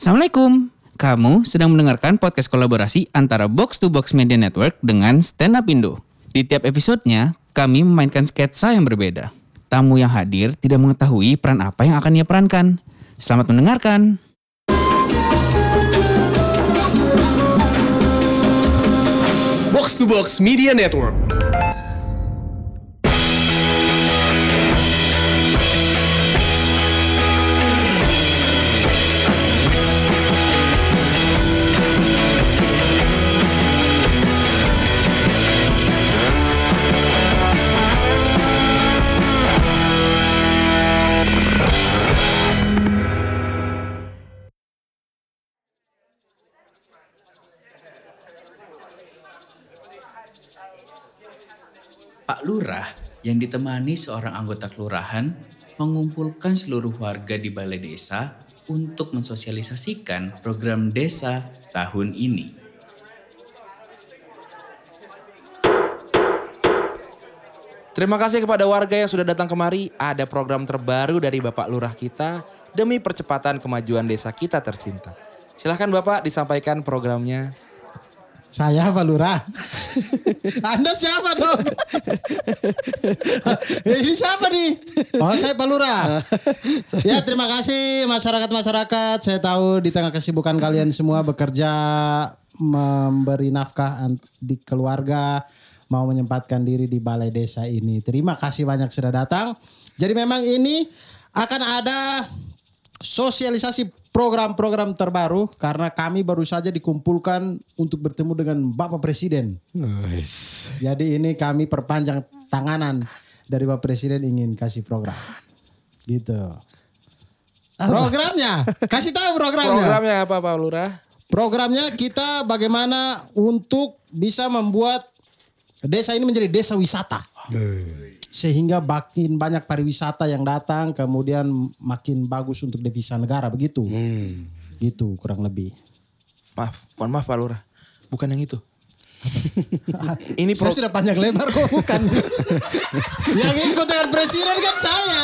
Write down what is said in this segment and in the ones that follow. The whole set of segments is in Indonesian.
Assalamualaikum. Kamu sedang mendengarkan podcast kolaborasi antara Box to Box Media Network dengan Stand Up Indo. Di tiap episodenya, kami memainkan sketsa yang berbeda. Tamu yang hadir tidak mengetahui peran apa yang akan ia perankan. Selamat mendengarkan. Box to Box Media Network. Lurah yang ditemani seorang anggota kelurahan mengumpulkan seluruh warga di balai desa untuk mensosialisasikan program desa tahun ini. Terima kasih kepada warga yang sudah datang kemari. Ada program terbaru dari Bapak Lurah kita demi percepatan kemajuan desa kita tercinta. Silahkan Bapak disampaikan programnya. Saya Pak Lurah. Anda siapa dong? Ini siapa nih? Oh saya Pak Lurah. Ya terima kasih masyarakat-masyarakat. Saya tahu di tengah kesibukan kalian semua bekerja memberi nafkah di keluarga. Mau menyempatkan diri di balai desa ini. Terima kasih banyak sudah datang. Jadi memang ini akan ada sosialisasi program-program terbaru karena kami baru saja dikumpulkan untuk bertemu dengan Bapak Presiden. Jadi ini kami perpanjang tanganan dari Bapak Presiden ingin kasih program. Gitu. Programnya, kasih tahu programnya. Programnya apa Pak Lurah? Programnya kita bagaimana untuk bisa membuat desa ini menjadi desa wisata. Sehingga makin banyak pariwisata yang datang, kemudian makin bagus untuk devisa negara begitu. Gitu kurang lebih. Maaf, mohon maaf Pak Lurah. Bukan yang itu. Ini Saya pro- sudah panjang lebar kok bukan. yang ikut dengan presiden kan saya.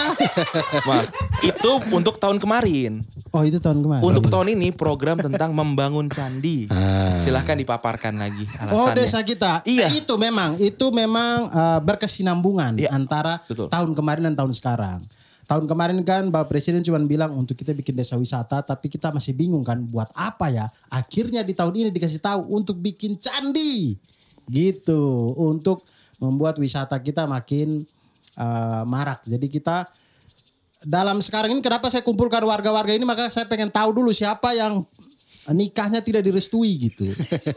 maaf. Itu untuk tahun kemarin. Oh itu tahun kemarin. Untuk tahun ini program tentang membangun candi. Silahkan dipaparkan lagi Oh alasannya. desa kita. Iya. Eh, itu memang itu memang eh, berkesinambungan Iya, antara betul. tahun kemarin dan tahun sekarang. Tahun kemarin kan Bapak Presiden cuma bilang untuk kita bikin desa wisata, tapi kita masih bingung kan buat apa ya. Akhirnya di tahun ini dikasih tahu untuk bikin candi, gitu, untuk membuat wisata kita makin eh, marak. Jadi kita dalam sekarang ini kenapa saya kumpulkan warga-warga ini maka saya pengen tahu dulu siapa yang nikahnya tidak direstui gitu.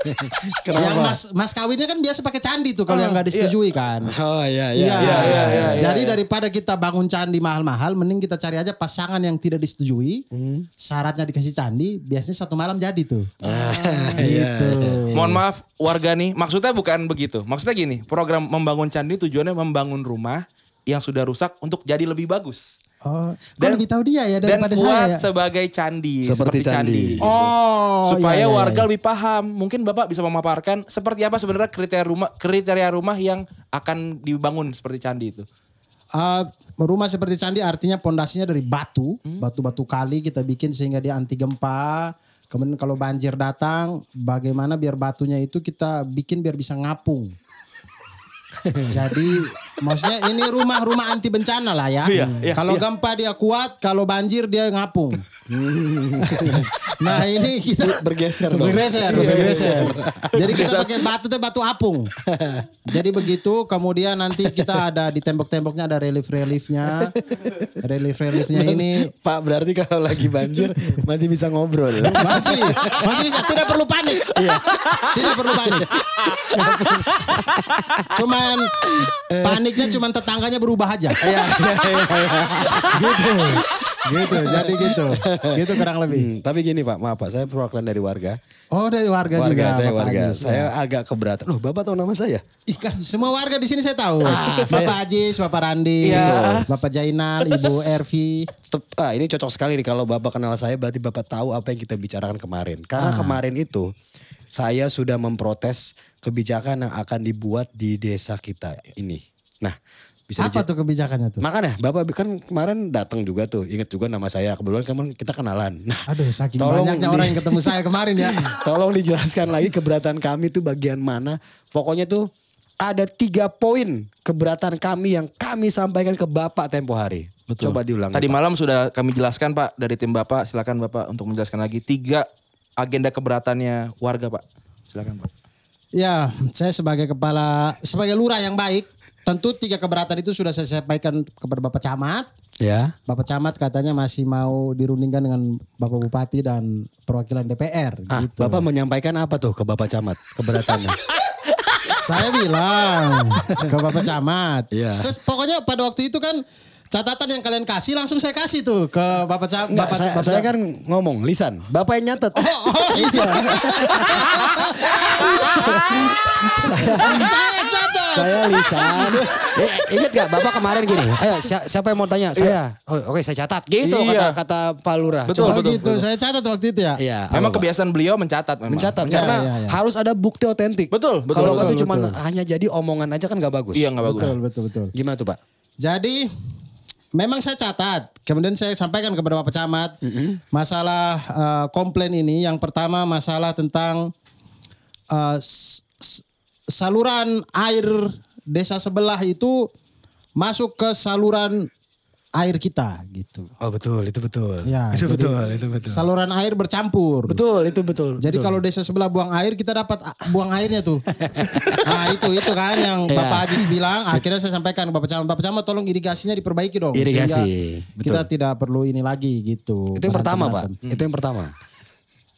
Yang mas mas kawinnya kan biasa pakai candi tuh kalau yang nggak disetujui kan. Oh iya Iya. iya. Jadi daripada kita bangun candi mahal-mahal, mending kita cari aja pasangan yang tidak disetujui. Syaratnya dikasih candi, biasanya satu malam jadi tuh. gitu. Mohon maaf warga nih, maksudnya bukan begitu. Maksudnya gini, program membangun candi tujuannya membangun rumah yang sudah rusak untuk jadi lebih bagus. Oh, Dan- lebih tahu dia ya Dan daripada kuat saya. ya? sebagai candi, Seperti seperti, candi. candi. Oh, Supaya iya, iya, warga iya. lebih paham. Mungkin Bapak bisa memaparkan seperti apa sebenarnya kriteria rumah kriteria rumah yang akan dibangun seperti candi itu. Uh, rumah seperti candi artinya pondasinya dari batu, batu-batu kali kita bikin sehingga dia anti gempa. Kemudian kalau banjir datang, bagaimana biar batunya itu kita bikin biar bisa ngapung. Jadi maksudnya ini rumah-rumah anti bencana lah ya. Iya, iya, kalau iya. gempa dia kuat, kalau banjir dia ngapung. nah ini kita Bergeser dong. Bergeser, bergeser. Jadi kita pakai batu teh batu apung. Jadi begitu, kemudian nanti kita ada di tembok-temboknya ada relief-reliefnya. Relief-reliefnya ini Pak berarti kalau lagi banjir masih bisa ngobrol. masih masih bisa tidak perlu panik. Tidak perlu panik. Cuman paniknya cuman tetangganya berubah aja. Iya iya iya. iya. gitu. Gitu, jadi gitu. Gitu kurang lebih. Hmm, tapi gini Pak, maaf Pak, saya perwakilan dari warga. Oh, dari warga, Warga juga. saya Bapak warga. Ajis. Saya agak keberatan. Loh, Bapak tahu nama saya? Ikan semua warga di sini saya tahu. Ah, Bapak Ajis, Bapak Randi, Iya. Bapak Jainal, Ibu Ervi. Ah, ini cocok sekali nih kalau Bapak kenal saya berarti Bapak tahu apa yang kita bicarakan kemarin. Karena kemarin itu saya sudah memprotes kebijakan yang akan dibuat di desa kita ini. Nah, Bisa Apa tuh kebijakannya tuh? Makanya Bapak kan kemarin datang juga tuh. Ingat juga nama saya. Kebetulan kan kita kenalan. Nah, Aduh saking Tolong banyaknya di- orang yang ketemu saya kemarin ya. Tolong dijelaskan lagi keberatan kami tuh bagian mana. Pokoknya tuh ada tiga poin keberatan kami yang kami sampaikan ke Bapak tempo hari. Coba diulang. Tadi Pak. malam sudah kami jelaskan Pak dari tim Bapak. Silakan Bapak untuk menjelaskan lagi tiga agenda keberatannya warga Pak. Silakan Pak. Ya, saya sebagai kepala, sebagai lurah yang baik, tentu tiga keberatan itu sudah saya sampaikan kepada Bapak Camat. Ya. Bapak Camat katanya masih mau dirundingkan dengan Bapak Bupati dan perwakilan DPR. Ah, gitu. Bapak menyampaikan apa tuh ke Bapak Camat keberatannya? Saya bilang ke Bapak Camat. Ses- Pokoknya pada waktu itu kan catatan yang kalian kasih langsung saya kasih tuh ke Bapak Camat. Bapak, saya, Bapak saya kan ngomong lisan. Bapak yang nyatet. iya. saya catat. saya lisan. Eh, ingat gak Bapak kemarin gini. Ayo si- siapa yang mau tanya? Saya. Oh, Oke saya catat. Gitu Iya. kata kata Pak Lurah. Betul, oh betul, gitu, saya catat waktu itu ya. Iya. Memang apa, Pak? kebiasaan beliau mencatat memang. mencatat Iya, karena iya, iya. harus ada bukti otentik. Betul, betul, Kalau betul, tuh cuma betul. hanya jadi omongan aja kan nggak bagus. Iya nggak bagus. Betul, betul, betul. Gimana tuh Pak? Jadi memang saya catat. Kemudian saya sampaikan kepada Bapak Camat masalah eh, komplain ini. Yang pertama masalah tentang eh, s- saluran air desa sebelah itu masuk ke saluran air kita gitu. Oh betul, itu betul. Ya, itu betul, itu betul. Saluran air bercampur. Betul, itu betul. Jadi betul. kalau desa sebelah buang air kita dapat ah, buang airnya tuh. nah itu itu kan yang Iya. Bapak Ajis bilang. Akhirnya saya sampaikan ke Bapak Camat. Bapak Camat tolong irigasinya diperbaiki dong. Irigasi, betul. Kita tidak perlu ini lagi gitu. itu yang pertama Pak. Itu yang pertama.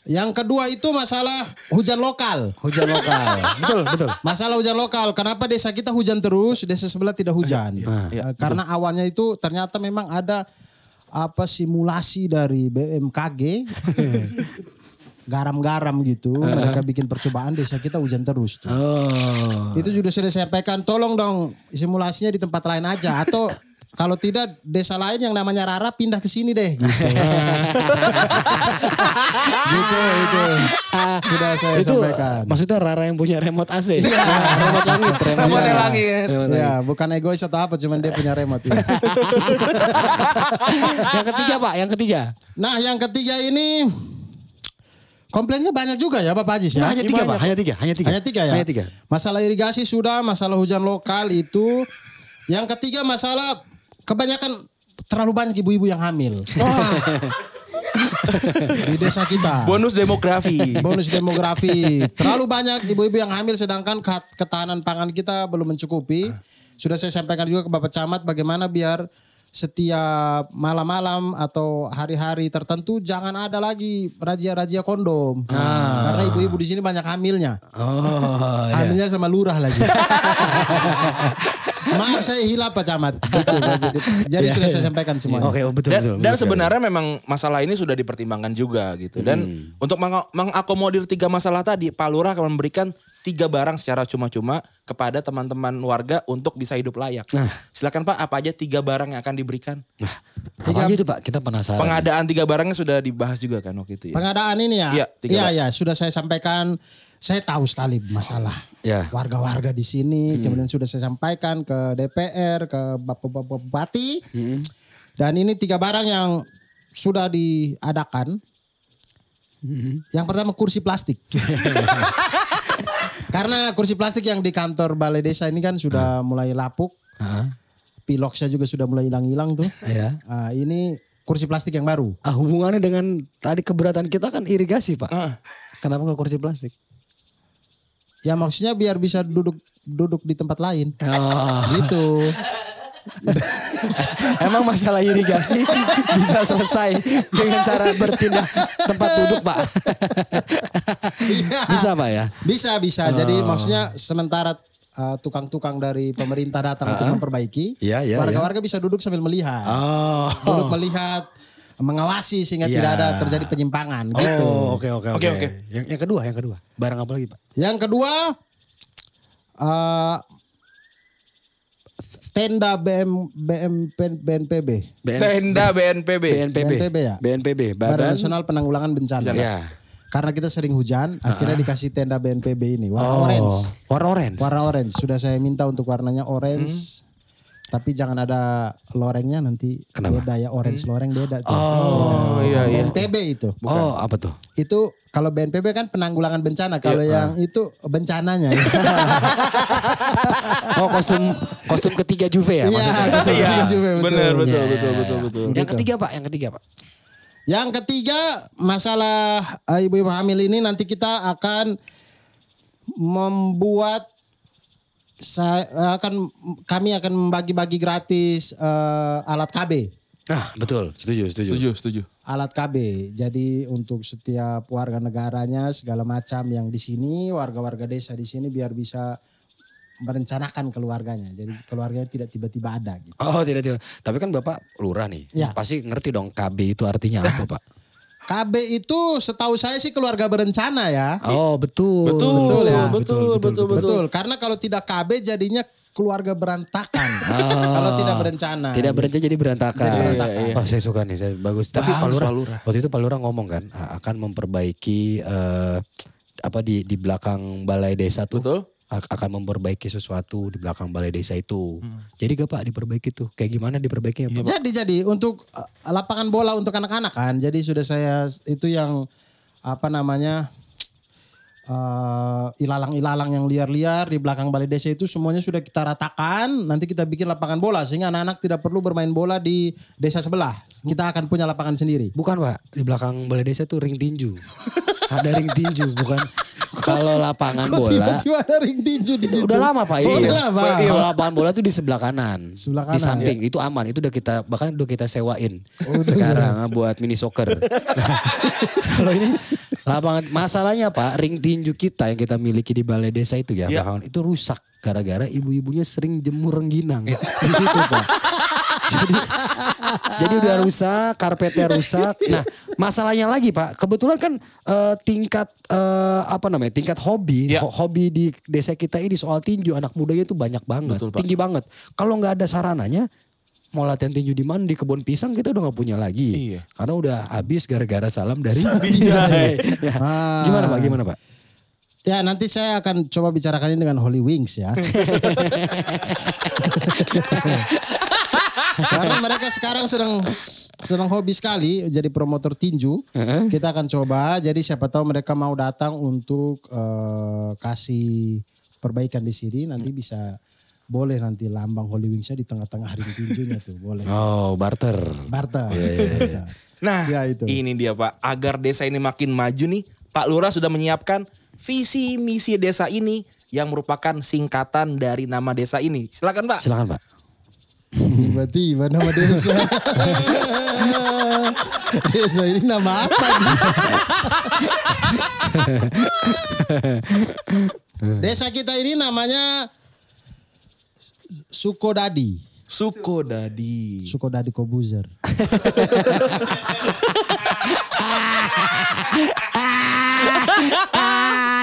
Yang kedua itu masalah hujan lokal. Hujan lokal. betul, betul. Masalah hujan lokal. Kenapa desa kita hujan terus, desa sebelah tidak hujan? Eh, Karena awannya itu ternyata memang ada apa simulasi dari BMKG. Garam-garam gitu, mereka bikin percobaan desa kita hujan terus tuh. Oh. Itu sudah sudah saya sampaikan, tolong dong simulasinya di tempat lain aja atau kalau tidak desa lain yang namanya Rara pindah ke sini deh gitu. gitu itu. Sudah saya itu sampaikan. maksudnya Rara yang punya remote AC. Nah, remote langit, remote, Remote langit. langit. Remote Ya, bukan egois atau apa, cuman dia punya remote. ya. yang ketiga Pak, yang ketiga. Nah, yang ketiga ini komplainnya banyak juga ya Bapak Ajis ya. Nah, hanya tiga Pak, hanya tiga, hanya tiga. Hanya tiga ya. Hanya tiga. Masalah irigasi sudah, masalah hujan lokal itu. Yang ketiga masalah kebanyakan terlalu banyak ibu-ibu yang hamil. Di desa kita. Bonus demografi. Bonus demografi. Terlalu banyak ibu-ibu yang hamil sedangkan ke- ketahanan pangan kita belum mencukupi. Sudah saya sampaikan juga ke Bapak Camat bagaimana biar setiap malam-malam atau hari-hari tertentu jangan ada lagi razia-razia kondom. Karena ibu-ibu di sini banyak hamilnya. Oh, Hamilnya sama lurah lagi. Maaf saya hilap Pak Camat. Gitu, jadi jadi sudah saya sampaikan semuanya. Oke, oh, betul dan, betul. dan betul sebenarnya memang masalah ini sudah dipertimbangkan juga gitu. Dan untuk meng- mengakomodir tiga masalah tadi, Pak Lurah akan memberikan tiga barang secara cuma-cuma kepada teman-teman warga untuk bisa hidup layak. Silakan Pak, apa aja tiga barang yang akan diberikan? apa aja tuh Pak? Kita penasaran. Pengadaan tiga barangnya sudah dibahas juga kan waktu itu ya. Pengadaan ini ya. Iya, tiga Iya, iya, sudah saya sampaikan. Saya tahu sekali masalah Ya. warga-warga di sini. Kemudian sudah saya sampaikan ke DPR, ke Bapak-bapak Bupati. Dan ini tiga barang yang sudah diadakan. Yang pertama kursi plastik. Karena kursi plastik yang di kantor balai desa ini kan sudah mulai lapuk. Piloksnya juga sudah mulai hilang-hilang tuh. Ya. Ah, ini kursi plastik yang baru. Ah, hubungannya dengan tadi keberatan kita kan irigasi Pak. Ah. Kenapa nggak kursi plastik? Ya maksudnya biar bisa duduk duduk di tempat lain. Oh. Gitu. Emang masalah irigasi bisa selesai dengan cara berpindah tempat duduk Pak? Iya. bisa Pak ya? Bisa bisa. Jadi maksudnya sementara uh, tukang-tukang dari pemerintah datang untuk memperbaiki, Iya, iya, warga-warga bisa duduk sambil melihat. Oh. Duduk melihat, mengawasi sehingga Iya. tidak ada terjadi penyimpangan gitu. Oh, oke oke Oke, oke. oke. Yang yang kedua, yang kedua. Barang apa lagi, Pak? Yang kedua uh, tenda BM BM BNPB. Tenda BNPB. BNPB. BNPB ya? BNPB, Badan Badan Nasional Penanggulangan Bencana. Ya. Karena kita sering hujan, akhirnya dikasih tenda BNPB ini warna Oh, orange. Warna orange. Warna orange. Sudah saya minta untuk warnanya orange. Tapi jangan ada lorengnya nanti Kenapa? beda ya orange loreng beda tuh. Oh, iya, iya. BNPB itu. Oh apa tuh? Itu kalau BNPB kan penanggulangan bencana. Kalau yang itu bencananya. Oh kostum kostum ketiga Juve ya Iya, maksudnya. kostum Iya, ketiga Juve, betul. benar, betul, Iya, betul, iya, betul, iya. betul. Yang ketiga pak, yang ketiga pak. Yang ketiga masalah eh, ibu-ibu hamil ini nanti kita akan membuat saya akan kami akan membagi-bagi gratis eh, alat KB. Nah betul, setuju, setuju. Setuju, setuju. Alat KB. Jadi untuk setiap warga negaranya segala macam yang di sini, warga-warga desa di sini biar bisa merencanakan keluarganya. Jadi keluarganya tidak tiba-tiba ada gitu. Oh tidak tidak. Tapi kan bapak lurah nih, Ya. pasti ngerti dong KB itu artinya apa pak? KB itu setahu saya sih keluarga berencana ya. Oh betul. Betul, Betul ya? betul, betul, betul, Betul, karena kalau tidak KB jadinya keluarga berantakan. kalau tidak berencana. Tidak berencana jadi berantakan. Jadi berantakan. Oh saya suka nih, saya bagus. Tapi Pak Bagus, Lurah, Pak Lurah. waktu itu Pak Lurah ngomong kan akan memperbaiki eh, apa di di belakang balai desa tuh. Betul. Akan memperbaiki sesuatu di belakang balai desa itu. Hmm. Jadi gak Pak diperbaiki tuh? Kayak gimana diperbaikinya Pak? Jadi jadi untuk uh, lapangan bola untuk anak-anak kan. Jadi sudah saya itu yang apa namanya uh, ilalang-ilalang yang liar-liar di belakang balai desa itu semuanya sudah kita ratakan. Nanti kita bikin lapangan bola sehingga anak-anak tidak perlu bermain bola di desa sebelah. Kita akan punya lapangan sendiri. Bukan Pak, di belakang balai desa tuh ring tinju. Ada ring tinju, bukan kalau lapangan Kok bola. tiba-tiba ada ring tinju di situ? Udah lama Pak Oh, iya. udah lama. Kalau lapangan bola tuh di sebelah kanan. Sebelah Di kanan, samping itu aman, itu udah kita bahkan udah kita sewain Oh, sekarang ah, buat mini soccer. Nah, kalau ini lapangan masalahnya Pak, ring tinju kita yang kita miliki di balai desa itu ya, belakangan itu rusak gara-gara ibu-ibunya sering jemur rengginang di situ Pak. Jadi, jadi udah rusak, karpetnya rusak. Nah, masalahnya lagi Pak, kebetulan kan eh, tingkat eh, apa namanya, tingkat hobi, Ya. ho- hobi di desa kita ini soal tinju anak mudanya itu banyak banget, Betul, Pak. tinggi banget. Kalau nggak ada sarananya, mau latihan tinju di mana di kebun pisang kita udah nggak punya lagi, Iya. karena udah habis gara-gara salam dari. Iya. Ya. Ah. Gimana Pak? Gimana Pak? Ya nanti saya akan coba bicarakan ini dengan Holy Wings ya. Karena mereka sekarang sedang sedang hobi sekali jadi promotor tinju. Kita akan coba. Jadi siapa tahu mereka mau datang untuk eh, kasih perbaikan di sini. Nanti bisa boleh nanti lambang Holy Wingsnya di tengah-tengah ring tinjunya tuh boleh. Oh, barter. Barter. Nah, Ya, itu. ini dia Pak. Agar desa ini makin maju nih, Pak Lurah sudah menyiapkan visi misi desa ini yang merupakan singkatan dari nama desa ini. Silakan Pak. Silakan Pak. Tiba-tiba nama desa. desa ini nama apa? desa kita ini namanya Sukodadi. Sukodadi. Sukodadi Kobuzer.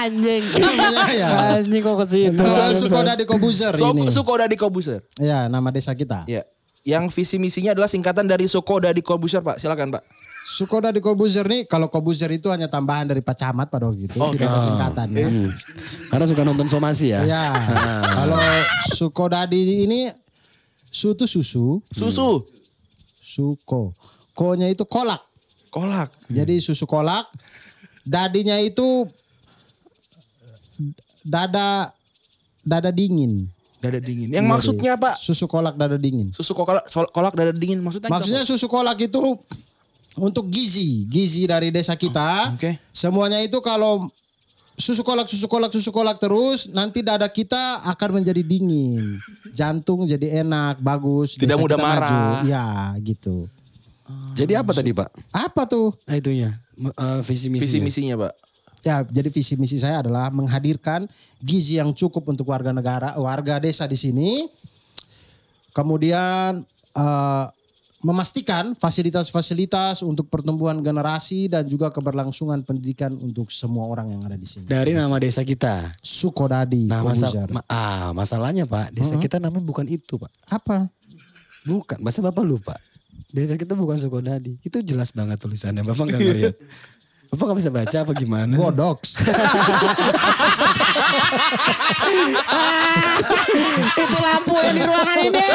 Anjing. Namanya ya. Anjing kok ke situ. Nama Sukodadi Kobuzer So, ini. Sukodadi Kobuser. Ya, nama desa kita. Ya. Yang visi misinya adalah singkatan dari Sukodadi Kobuser Pak. Silakan Pak. Sukodadi Kobuzer nih, kalau Kobuzer itu hanya tambahan dari Pak Camat pada waktu itu, tidak ada singkatan ya. Karena suka nonton somasi ya. Ya, kalau Sukodadi ini su itu susu, Susu. suko. Ko-nya itu kolak. Kolak. Jadi susu kolak. Dadinya itu dada dada dingin. Dada dingin. Yang maksudnya Pak? Susu kolak dada dingin. Susu kolak, kolak dada dingin maksudnya? Maksudnya susu kolak itu untuk gizi, gizi dari desa kita. Oke. Semuanya itu kalau susu kolak, susu kolak, susu kolak terus, nanti dada kita akan menjadi dingin, jantung jadi enak, bagus. Tidak desa mudah kita maju. marah. Ya, gitu. Jadi apa tadi Pak? Apa tuh? Nah, itunya. Eh, visi misi. visi misinya Pak. Ya, jadi visi misi saya adalah menghadirkan gizi yang cukup untuk warga negara, warga desa di sini. Kemudian eh, memastikan fasilitas-fasilitas untuk pertumbuhan generasi dan juga keberlangsungan pendidikan untuk semua orang yang ada di sini. Dari nama desa kita. Sukodadi Nah, masa, ma- ah, masalahnya Pak, desa kita namanya bukan itu Pak. Apa? Bukan, masa Bapak lupa. Desa kita bukan Sukodadi. Itu jelas banget tulisannya, Bapak nggak ngeliat. Bapak nggak bisa baca apa gimana? Godox. Itu lampu yang di ruangan ini.